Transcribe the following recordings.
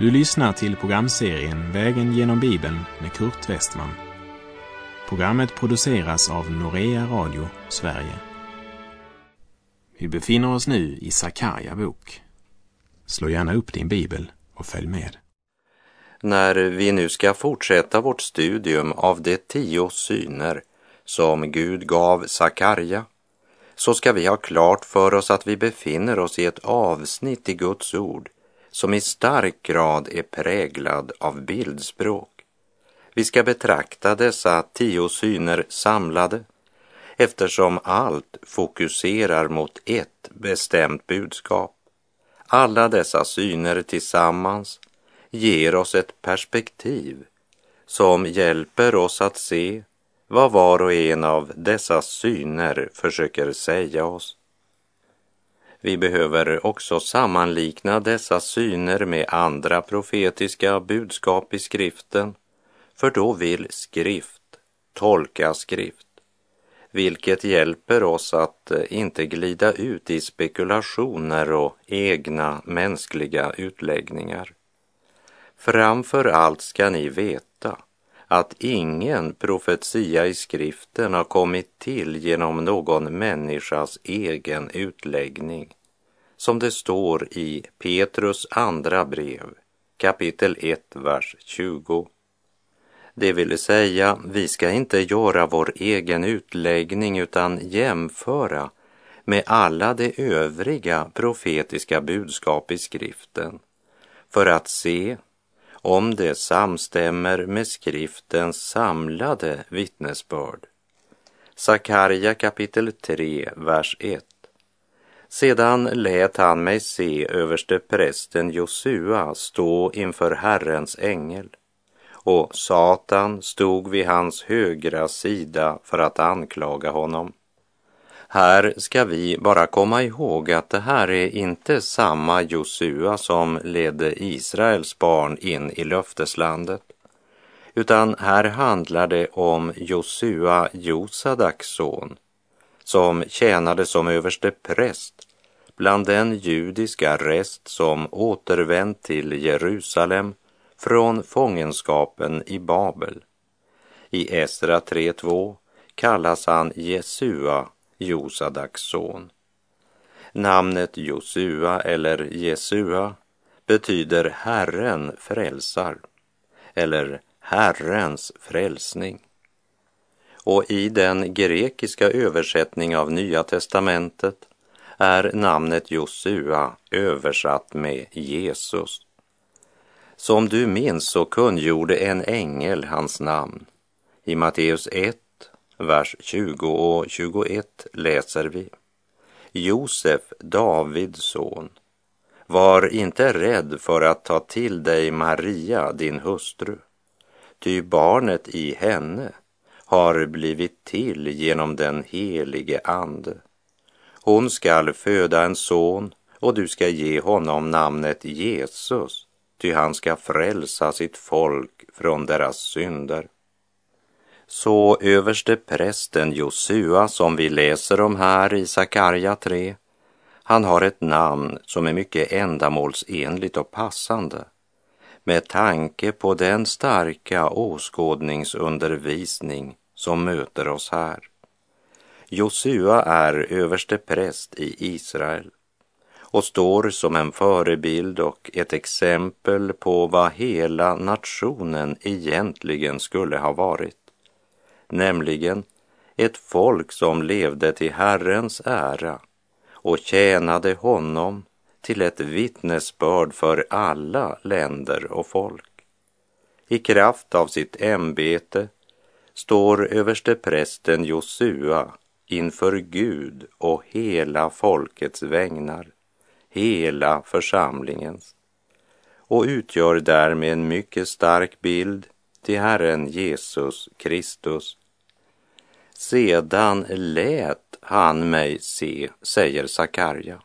Du lyssnar till programserien Vägen genom Bibeln med Kurt Westman. Programmet produceras av Norea Radio Sverige. Vi befinner oss nu i Sakarja bok. Slå gärna upp din bibel och följ med. När vi nu ska fortsätta vårt studium av de tio syner som Gud gav Sakarja så ska vi ha klart för oss att vi befinner oss i ett avsnitt i Guds ord som i stark grad är präglad av bildspråk. Vi ska betrakta dessa tio syner samlade eftersom allt fokuserar mot ett bestämt budskap. Alla dessa syner tillsammans ger oss ett perspektiv som hjälper oss att se vad var och en av dessa syner försöker säga oss. Vi behöver också sammanlikna dessa syner med andra profetiska budskap i skriften, för då vill skrift tolka skrift, vilket hjälper oss att eh, inte glida ut i spekulationer och egna mänskliga utläggningar. Framför allt ska ni veta att ingen profetia i skriften har kommit till genom någon människas egen utläggning, som det står i Petrus andra brev, kapitel 1, vers 20. Det vill säga, vi ska inte göra vår egen utläggning utan jämföra med alla de övriga profetiska budskap i skriften för att se om det samstämmer med skriftens samlade vittnesbörd. Sakarja kapitel 3, vers 1. Sedan lät han mig se överste prästen Josua stå inför Herrens ängel och Satan stod vid hans högra sida för att anklaga honom. Här ska vi bara komma ihåg att det här är inte samma Josua som ledde Israels barn in i löfteslandet, utan här handlar det om Josua Josadaks son, som tjänade som överste präst bland den judiska rest som återvänt till Jerusalem från fångenskapen i Babel. I Esra 3.2 kallas han Jesua Josadaks son. Namnet Josua eller Jesua betyder Herren frälsar eller Herrens frälsning. Och i den grekiska översättning av Nya testamentet är namnet Josua översatt med Jesus. Som du minns så kungjorde en ängel hans namn. I Matteus 1 vers 20 och 21 läser vi. Josef, Davids son, var inte rädd för att ta till dig Maria, din hustru, ty barnet i henne har blivit till genom den helige Ande. Hon skall föda en son och du ska ge honom namnet Jesus, ty han ska frälsa sitt folk från deras synder. Så överste prästen Josua som vi läser om här i Sakarja 3, han har ett namn som är mycket ändamålsenligt och passande med tanke på den starka åskådningsundervisning som möter oss här. Josua är överste präst i Israel och står som en förebild och ett exempel på vad hela nationen egentligen skulle ha varit nämligen ett folk som levde till Herrens ära och tjänade honom till ett vittnesbörd för alla länder och folk. I kraft av sitt ämbete står översteprästen Josua inför Gud och hela folkets vägnar, hela församlingens och utgör därmed en mycket stark bild till Herren Jesus Kristus sedan lät han mig se, säger Sakarja.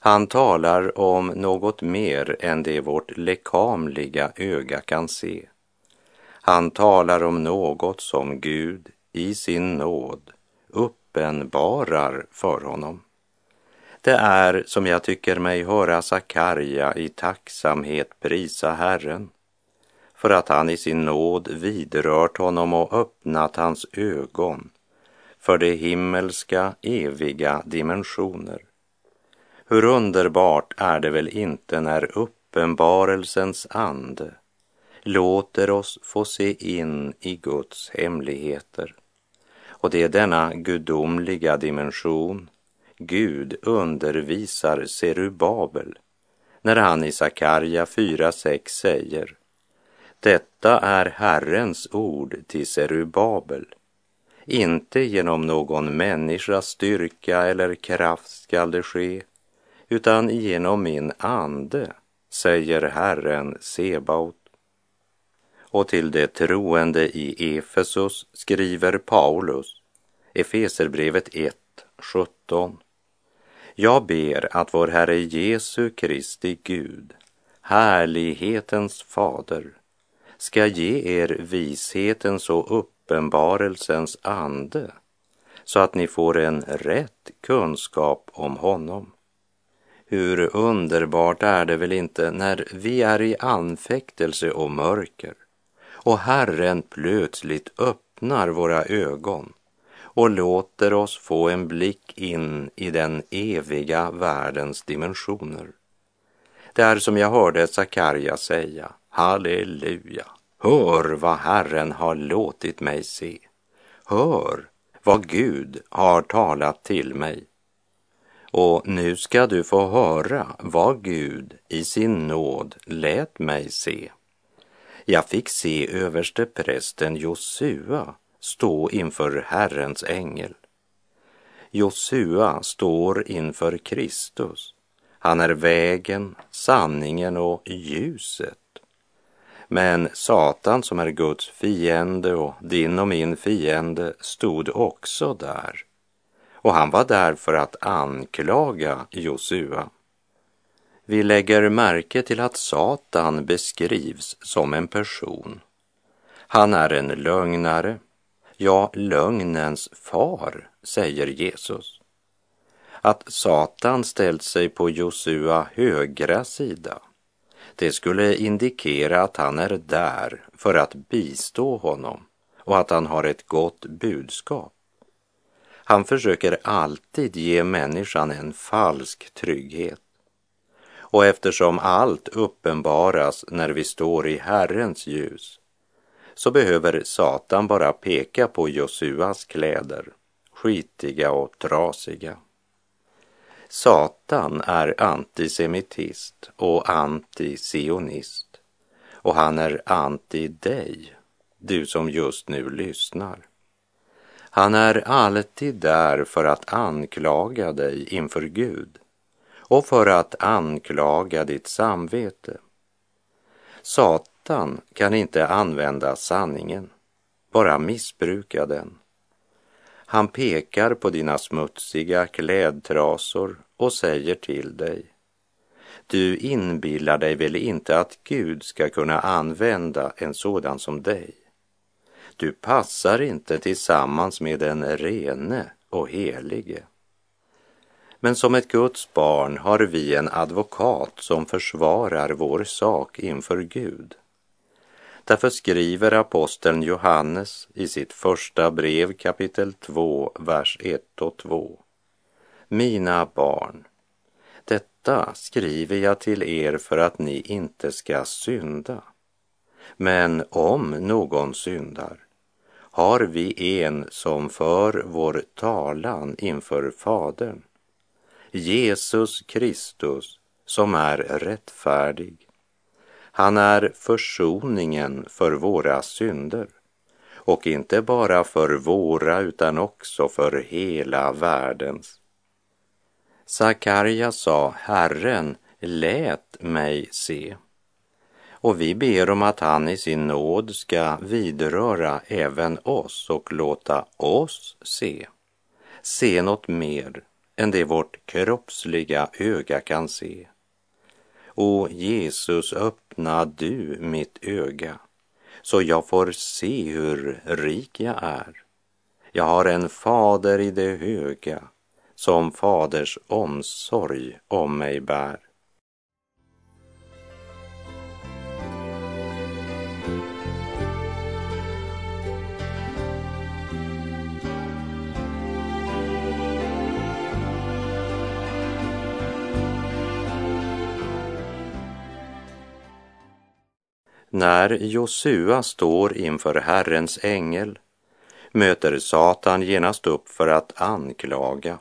Han talar om något mer än det vårt lekamliga öga kan se. Han talar om något som Gud i sin nåd uppenbarar för honom. Det är som jag tycker mig höra Sakarja i tacksamhet prisa Herren för att han i sin nåd vidrört honom och öppnat hans ögon för de himmelska eviga dimensioner. Hur underbart är det väl inte när uppenbarelsens ande låter oss få se in i Guds hemligheter. Och det är denna gudomliga dimension Gud undervisar Serubabel när han i Sakarja 4.6 säger detta är Herrens ord till Serubabel. Inte genom någon människas styrka eller kraft skall det ske, utan genom min ande, säger Herren Sebaot. Och till det troende i Efesos skriver Paulus, Efeserbrevet 1, 17. Jag ber att vår Herre Jesu Kristi Gud, härlighetens fader, ska ge er vishetens och uppenbarelsens ande så att ni får en rätt kunskap om honom. Hur underbart är det väl inte när vi är i anfäktelse och mörker och Herren plötsligt öppnar våra ögon och låter oss få en blick in i den eviga världens dimensioner. Det är som jag hörde Sakarja säga, halleluja, hör vad Herren har låtit mig se. Hör vad Gud har talat till mig. Och nu ska du få höra vad Gud i sin nåd lät mig se. Jag fick se överste prästen Josua stå inför Herrens ängel. Josua står inför Kristus. Han är vägen, sanningen och ljuset. Men Satan som är Guds fiende och din och min fiende stod också där. Och han var där för att anklaga Josua. Vi lägger märke till att Satan beskrivs som en person. Han är en lögnare, ja, lögnens far, säger Jesus. Att Satan ställt sig på Josua högra sida, det skulle indikera att han är där för att bistå honom och att han har ett gott budskap. Han försöker alltid ge människan en falsk trygghet. Och eftersom allt uppenbaras när vi står i Herrens ljus så behöver Satan bara peka på Josuas kläder, skitiga och trasiga. Satan är antisemitist och antisionist och han är anti dig, du som just nu lyssnar. Han är alltid där för att anklaga dig inför Gud och för att anklaga ditt samvete. Satan kan inte använda sanningen, bara missbruka den. Han pekar på dina smutsiga klädtrasor och säger till dig du inbillar dig väl inte att Gud ska kunna använda en sådan som dig? Du passar inte tillsammans med den rene och helige. Men som ett Guds barn har vi en advokat som försvarar vår sak inför Gud. Därför skriver aposteln Johannes i sitt första brev kapitel 2, vers 1 och 2. Mina barn, detta skriver jag till er för att ni inte ska synda. Men om någon syndar har vi en som för vår talan inför Fadern, Jesus Kristus som är rättfärdig. Han är försoningen för våra synder och inte bara för våra utan också för hela världens. Sakarja sa, Herren lät mig se. Och vi ber om att han i sin nåd ska vidröra även oss och låta oss se. Se något mer än det vårt kroppsliga öga kan se. O Jesus, öppna du mitt öga så jag får se hur rik jag är. Jag har en fader i det höga som faders omsorg om mig bär. När Josua står inför Herrens ängel möter Satan genast upp för att anklaga.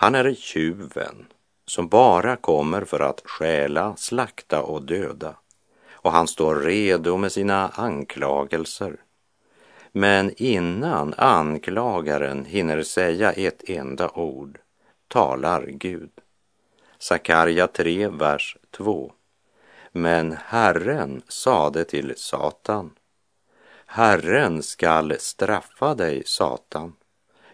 Han är tjuven som bara kommer för att stjäla, slakta och döda. Och han står redo med sina anklagelser. Men innan anklagaren hinner säga ett enda ord talar Gud. Sakarja 3, vers 2. Men Herren sade till Satan. Herren skall straffa dig, Satan.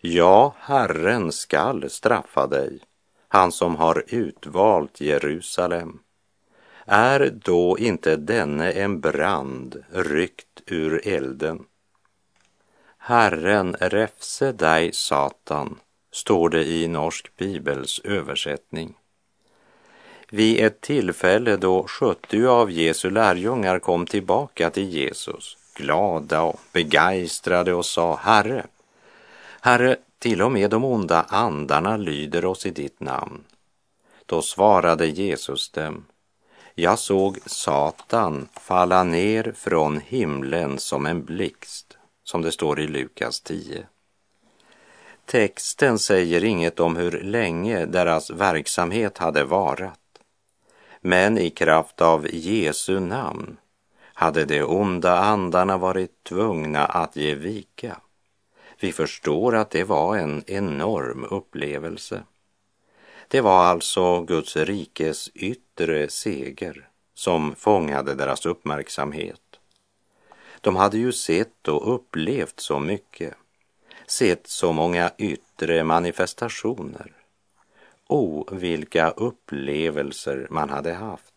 Ja, Herren skall straffa dig, han som har utvalt Jerusalem. Är då inte denne en brand ryckt ur elden? Herren räfse dig, Satan, står det i Norsk Bibels översättning. Vid ett tillfälle då 70 av Jesu lärjungar kom tillbaka till Jesus, glada och begeistrade och sa Herre, Herre, till och med de onda andarna lyder oss i ditt namn. Då svarade Jesus dem, jag såg Satan falla ner från himlen som en blixt, som det står i Lukas 10. Texten säger inget om hur länge deras verksamhet hade varat. Men i kraft av Jesu namn hade de onda andarna varit tvungna att ge vika. Vi förstår att det var en enorm upplevelse. Det var alltså Guds rikes yttre seger som fångade deras uppmärksamhet. De hade ju sett och upplevt så mycket, sett så många yttre manifestationer O, vilka upplevelser man hade haft.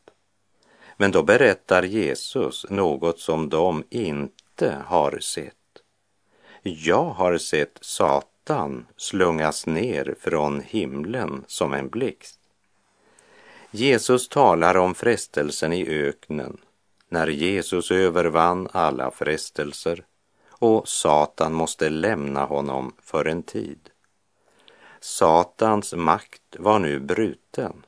Men då berättar Jesus något som de inte har sett. Jag har sett Satan slungas ner från himlen som en blixt. Jesus talar om frestelsen i öknen när Jesus övervann alla frestelser och Satan måste lämna honom för en tid. Satans makt var nu bruten.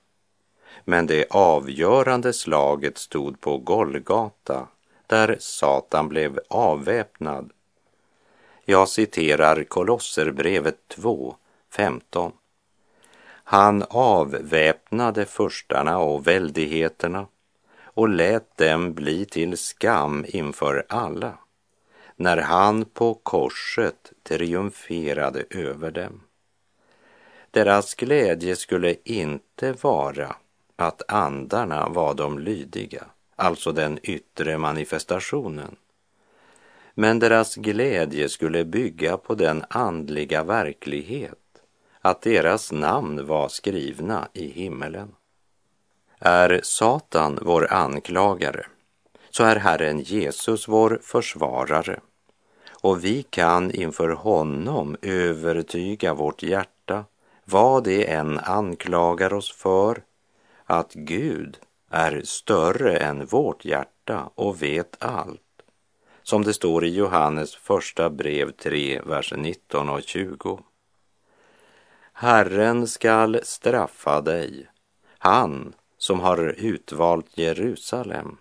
Men det avgörande slaget stod på Golgata där Satan blev avväpnad. Jag citerar Kolosserbrevet 2, 15. Han avväpnade förstarna och väldigheterna och lät dem bli till skam inför alla när han på korset triumferade över dem. Deras glädje skulle inte vara att andarna var de lydiga, alltså den yttre manifestationen. Men deras glädje skulle bygga på den andliga verklighet att deras namn var skrivna i himmelen. Är Satan vår anklagare så är Herren Jesus vår försvarare och vi kan inför honom övertyga vårt hjärta vad det än anklagar oss för, att Gud är större än vårt hjärta och vet allt. Som det står i Johannes första brev 3, vers 19 och 20. Herren skall straffa dig, han som har utvalt Jerusalem.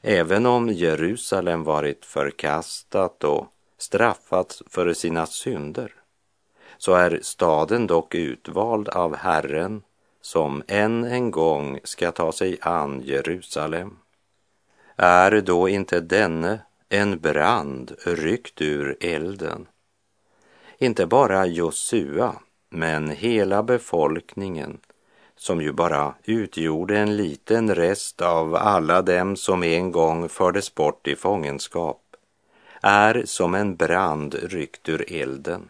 Även om Jerusalem varit förkastat och straffats för sina synder så är staden dock utvald av Herren som än en gång ska ta sig an Jerusalem. Är då inte denne en brand ryckt ur elden? Inte bara Josua, men hela befolkningen som ju bara utgjorde en liten rest av alla dem som en gång fördes bort i fångenskap, är som en brand ryckt ur elden.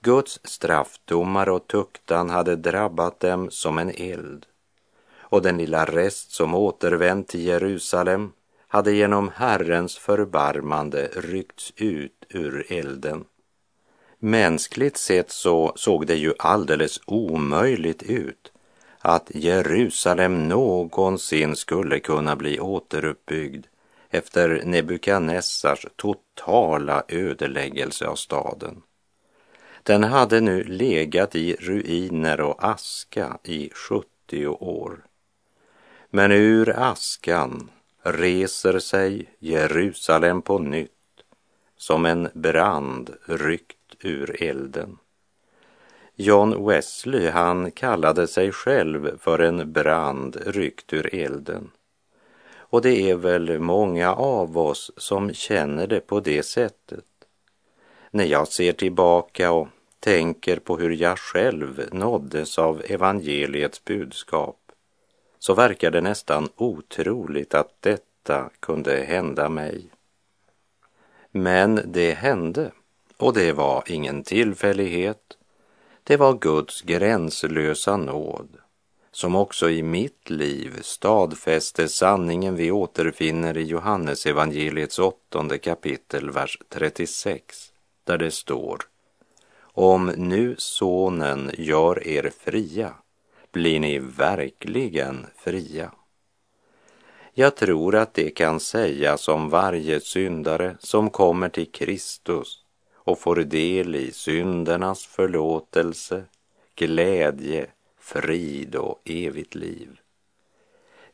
Guds straffdomar och tuktan hade drabbat dem som en eld och den lilla rest som återvänt till Jerusalem hade genom Herrens förbarmande ryckts ut ur elden. Mänskligt sett så såg det ju alldeles omöjligt ut att Jerusalem någonsin skulle kunna bli återuppbyggd efter Nebukadnessars totala ödeläggelse av staden. Den hade nu legat i ruiner och aska i 70 år. Men ur askan reser sig Jerusalem på nytt som en brand ryckt ur elden. John Wesley, han kallade sig själv för en brand ryckt ur elden. Och det är väl många av oss som känner det på det sättet. När jag ser tillbaka och tänker på hur jag själv nåddes av evangeliets budskap så verkar det nästan otroligt att detta kunde hända mig. Men det hände och det var ingen tillfällighet. Det var Guds gränslösa nåd som också i mitt liv stadfäste sanningen vi återfinner i Johannes evangeliets åttonde kapitel, vers 36, där det står Om nu sonen gör er fria blir ni verkligen fria. Jag tror att det kan sägas om varje syndare som kommer till Kristus och får del i syndernas förlåtelse, glädje, frid och evigt liv.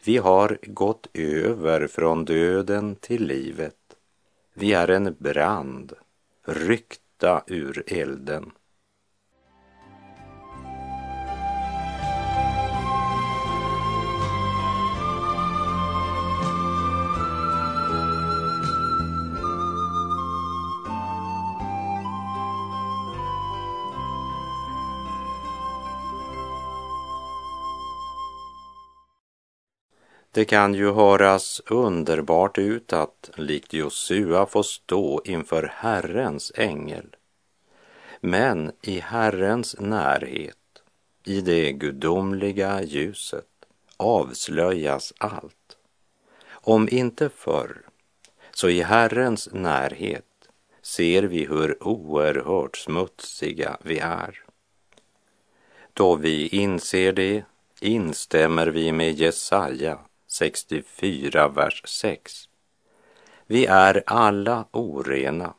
Vi har gått över från döden till livet. Vi är en brand, ryckta ur elden. Det kan ju höras underbart ut att likt Josua få stå inför Herrens ängel. Men i Herrens närhet, i det gudomliga ljuset, avslöjas allt. Om inte förr, så i Herrens närhet ser vi hur oerhört smutsiga vi är. Då vi inser det instämmer vi med Jesaja 64, vers 6. Vi är alla orena.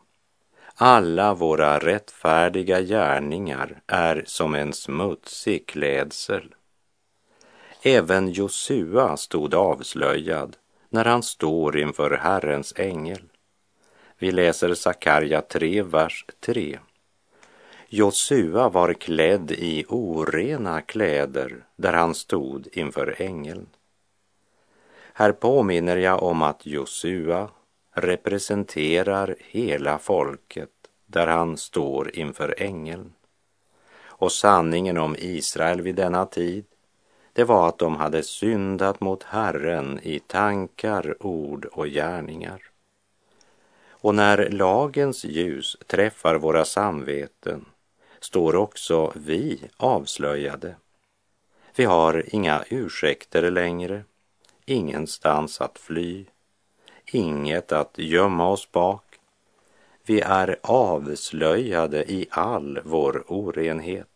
Alla våra rättfärdiga gärningar är som en smutsig klädsel. Även Josua stod avslöjad när han står inför Herrens ängel. Vi läser Sakarja 3, vers 3. Josua var klädd i orena kläder där han stod inför ängeln. Här påminner jag om att Josua representerar hela folket där han står inför ängeln. Och sanningen om Israel vid denna tid, det var att de hade syndat mot Herren i tankar, ord och gärningar. Och när lagens ljus träffar våra samveten står också vi avslöjade. Vi har inga ursäkter längre ingenstans att fly, inget att gömma oss bak. Vi är avslöjade i all vår orenhet.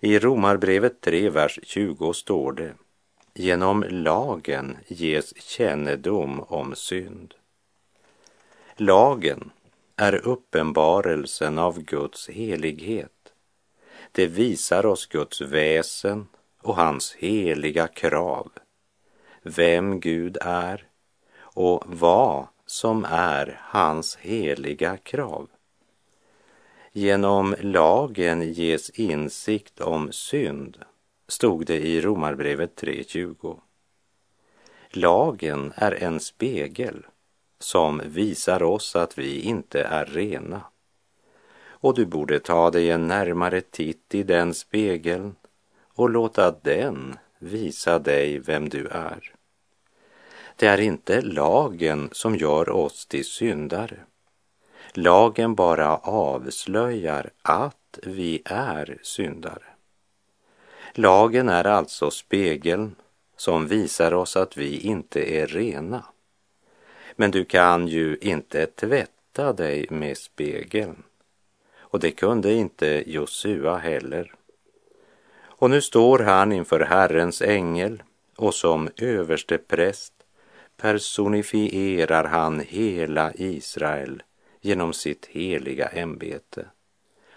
I Romarbrevet 3, vers 20 står det Genom lagen ges kännedom om synd. Lagen är uppenbarelsen av Guds helighet. Det visar oss Guds väsen och hans heliga krav vem Gud är och vad som är hans heliga krav. Genom lagen ges insikt om synd, stod det i Romarbrevet 3.20. Lagen är en spegel som visar oss att vi inte är rena. Och du borde ta dig en närmare titt i den spegeln och låta den visa dig vem du är. Det är inte lagen som gör oss till syndare. Lagen bara avslöjar att vi är syndare. Lagen är alltså spegeln som visar oss att vi inte är rena. Men du kan ju inte tvätta dig med spegeln. Och det kunde inte Josua heller. Och nu står han inför Herrens ängel och som överstepräst personifierar han hela Israel genom sitt heliga ämbete.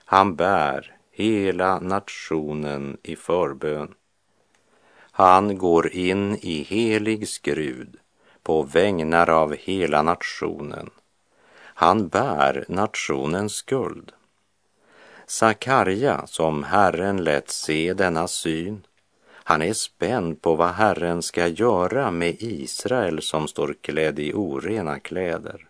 Han bär hela nationen i förbön. Han går in i helig skrud på vägnar av hela nationen. Han bär nationens skuld. Sakarja, som Herren lät se denna syn, han är spänd på vad Herren ska göra med Israel som står klädd i orena kläder.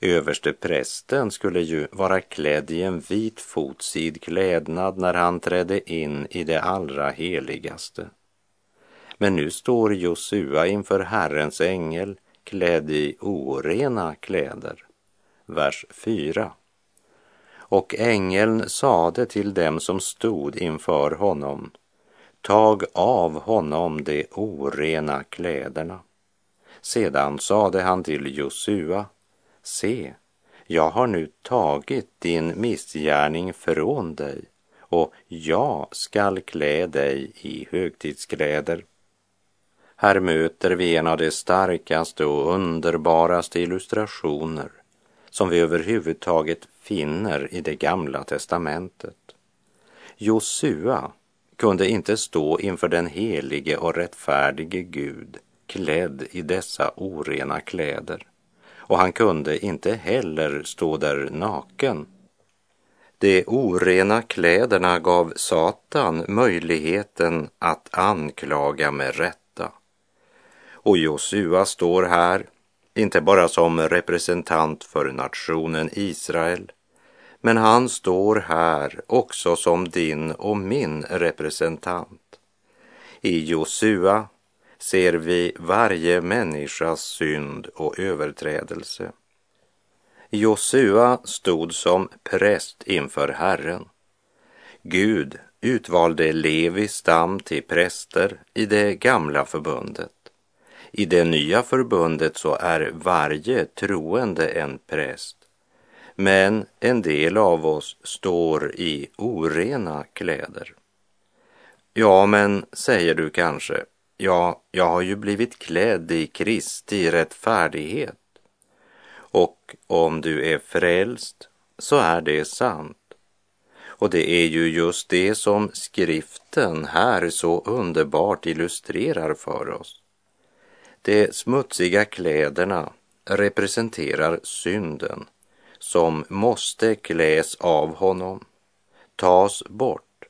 Överste prästen skulle ju vara klädd i en vit fotsid klädnad när han trädde in i det allra heligaste. Men nu står Josua inför Herrens ängel klädd i orena kläder. Vers 4. Och ängeln sade till dem som stod inför honom, tag av honom de orena kläderna. Sedan sade han till Josua, se, jag har nu tagit din missgärning från dig och jag skall klä dig i högtidskläder. Här möter vi en av de starkaste och underbaraste illustrationer som vi överhuvudtaget finner i det gamla testamentet. Josua kunde inte stå inför den helige och rättfärdige Gud klädd i dessa orena kläder och han kunde inte heller stå där naken. De orena kläderna gav Satan möjligheten att anklaga med rätta. Och Josua står här, inte bara som representant för nationen Israel, men han står här också som din och min representant. I Josua ser vi varje människas synd och överträdelse. Josua stod som präst inför Herren. Gud utvalde Levis stam till präster i det gamla förbundet. I det nya förbundet så är varje troende en präst. Men en del av oss står i orena kläder. Ja, men säger du kanske, Ja, jag har ju blivit klädd i Kristi rättfärdighet. Och om du är frälst så är det sant. Och det är ju just det som skriften här så underbart illustrerar för oss. De smutsiga kläderna representerar synden som måste kläs av honom, tas bort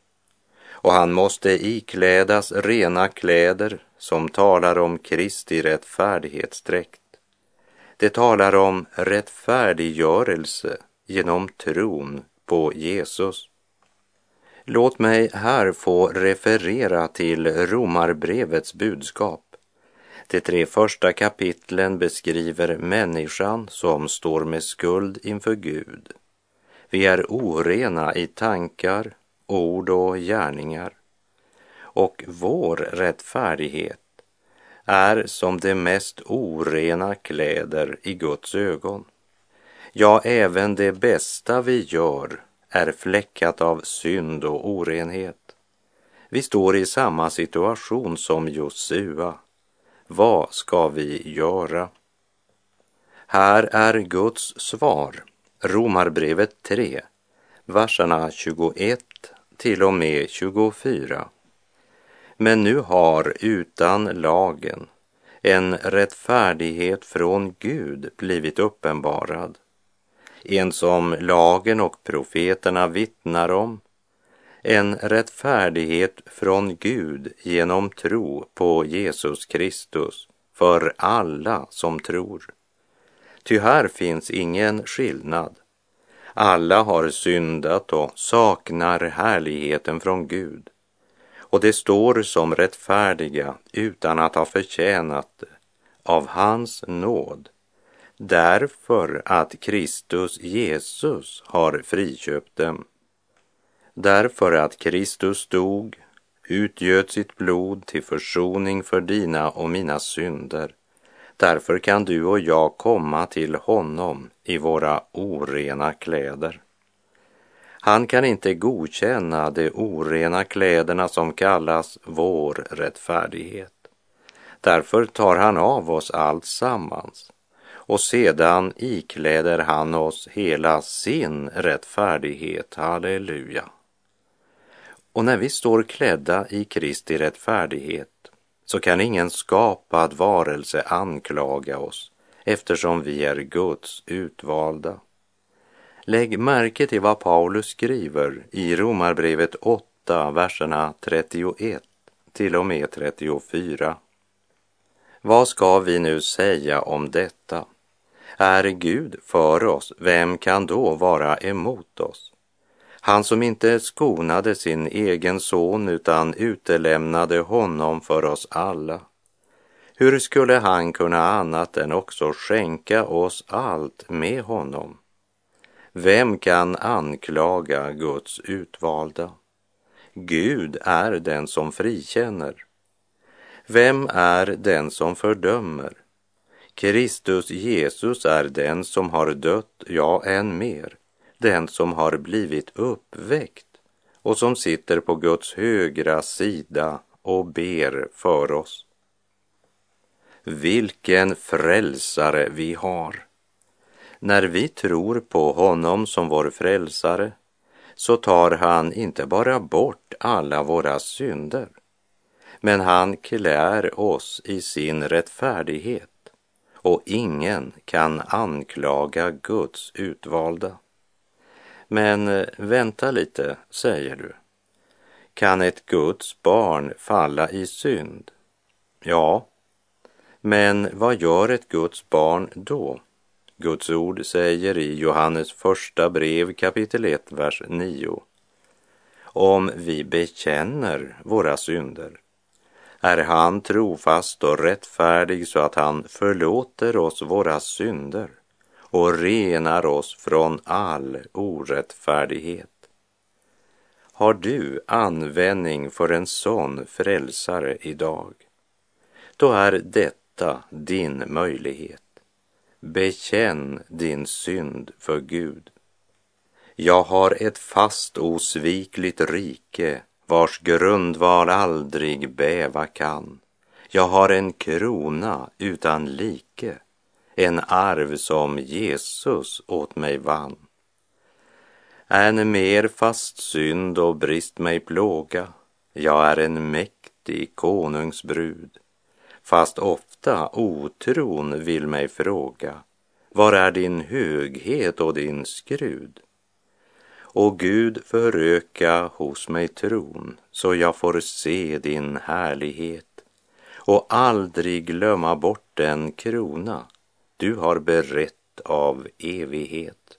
och han måste iklädas rena kläder som talar om Kristi rättfärdighetsdräkt. Det talar om rättfärdiggörelse genom tron på Jesus. Låt mig här få referera till Romarbrevets budskap. De tre första kapitlen beskriver människan som står med skuld inför Gud. Vi är orena i tankar, ord och gärningar. Och vår rättfärdighet är som de mest orena kläder i Guds ögon. Ja, även det bästa vi gör är fläckat av synd och orenhet. Vi står i samma situation som Josua. Vad ska vi göra? Här är Guds svar, Romarbrevet 3, verserna 21 till och med 24. Men nu har utan lagen en rättfärdighet från Gud blivit uppenbarad. En som lagen och profeterna vittnar om. En rättfärdighet från Gud genom tro på Jesus Kristus för alla som tror. Ty här finns ingen skillnad alla har syndat och saknar härligheten från Gud. Och det står som rättfärdiga utan att ha förtjänat det av hans nåd därför att Kristus Jesus har friköpt dem. Därför att Kristus dog, utgöt sitt blod till försoning för dina och mina synder Därför kan du och jag komma till honom i våra orena kläder. Han kan inte godkänna de orena kläderna som kallas vår rättfärdighet. Därför tar han av oss allt sammans och sedan ikläder han oss hela sin rättfärdighet. Halleluja. Och när vi står klädda i Kristi rättfärdighet så kan ingen skapad varelse anklaga oss eftersom vi är Guds utvalda. Lägg märke till vad Paulus skriver i Romarbrevet 8, verserna 31 till och med 34. Vad ska vi nu säga om detta? Är Gud för oss, vem kan då vara emot oss? Han som inte skonade sin egen son utan utelämnade honom för oss alla. Hur skulle han kunna annat än också skänka oss allt med honom? Vem kan anklaga Guds utvalda? Gud är den som frikänner. Vem är den som fördömer? Kristus Jesus är den som har dött, ja, än mer, den som har blivit uppväckt och som sitter på Guds högra sida och ber för oss. Vilken frälsare vi har! När vi tror på honom som vår frälsare så tar han inte bara bort alla våra synder, men han klär oss i sin rättfärdighet och ingen kan anklaga Guds utvalda. Men eh, vänta lite, säger du. Kan ett Guds barn falla i synd? Ja, men vad gör ett Guds barn då? Guds ord säger i Johannes första brev kapitel 1, vers 9. Om vi bekänner våra synder är han trofast och rättfärdig så att han förlåter oss våra synder och renar oss från all orättfärdighet. Har du användning för en sån frälsare idag? Då är detta din möjlighet. Bekänn din synd för Gud. Jag har ett fast osvikligt rike vars grundval aldrig bäva kan. Jag har en krona utan like, en arv som Jesus åt mig vann. Än mer fast synd och brist mig plåga, jag är en mäktig konungsbrud, fast ofta otron vill mig fråga, var är din höghet och din skrud? Och Gud föröka hos mig tron så jag får se din härlighet. Och aldrig glömma bort den krona du har berett av evighet.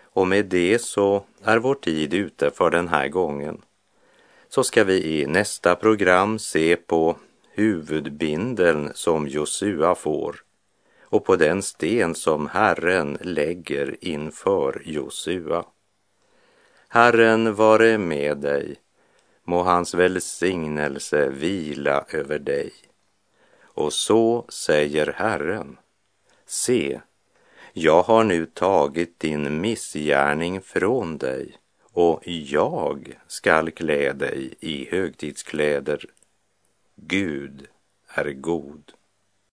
Och med det så är vår tid ute för den här gången. Så ska vi i nästa program se på huvudbindeln som Josua får och på den sten som Herren lägger inför Josua. Herren vare med dig, må hans välsignelse vila över dig. Och så säger Herren, se, jag har nu tagit din missgärning från dig och jag skall klä dig i högtidskläder. Gud är god.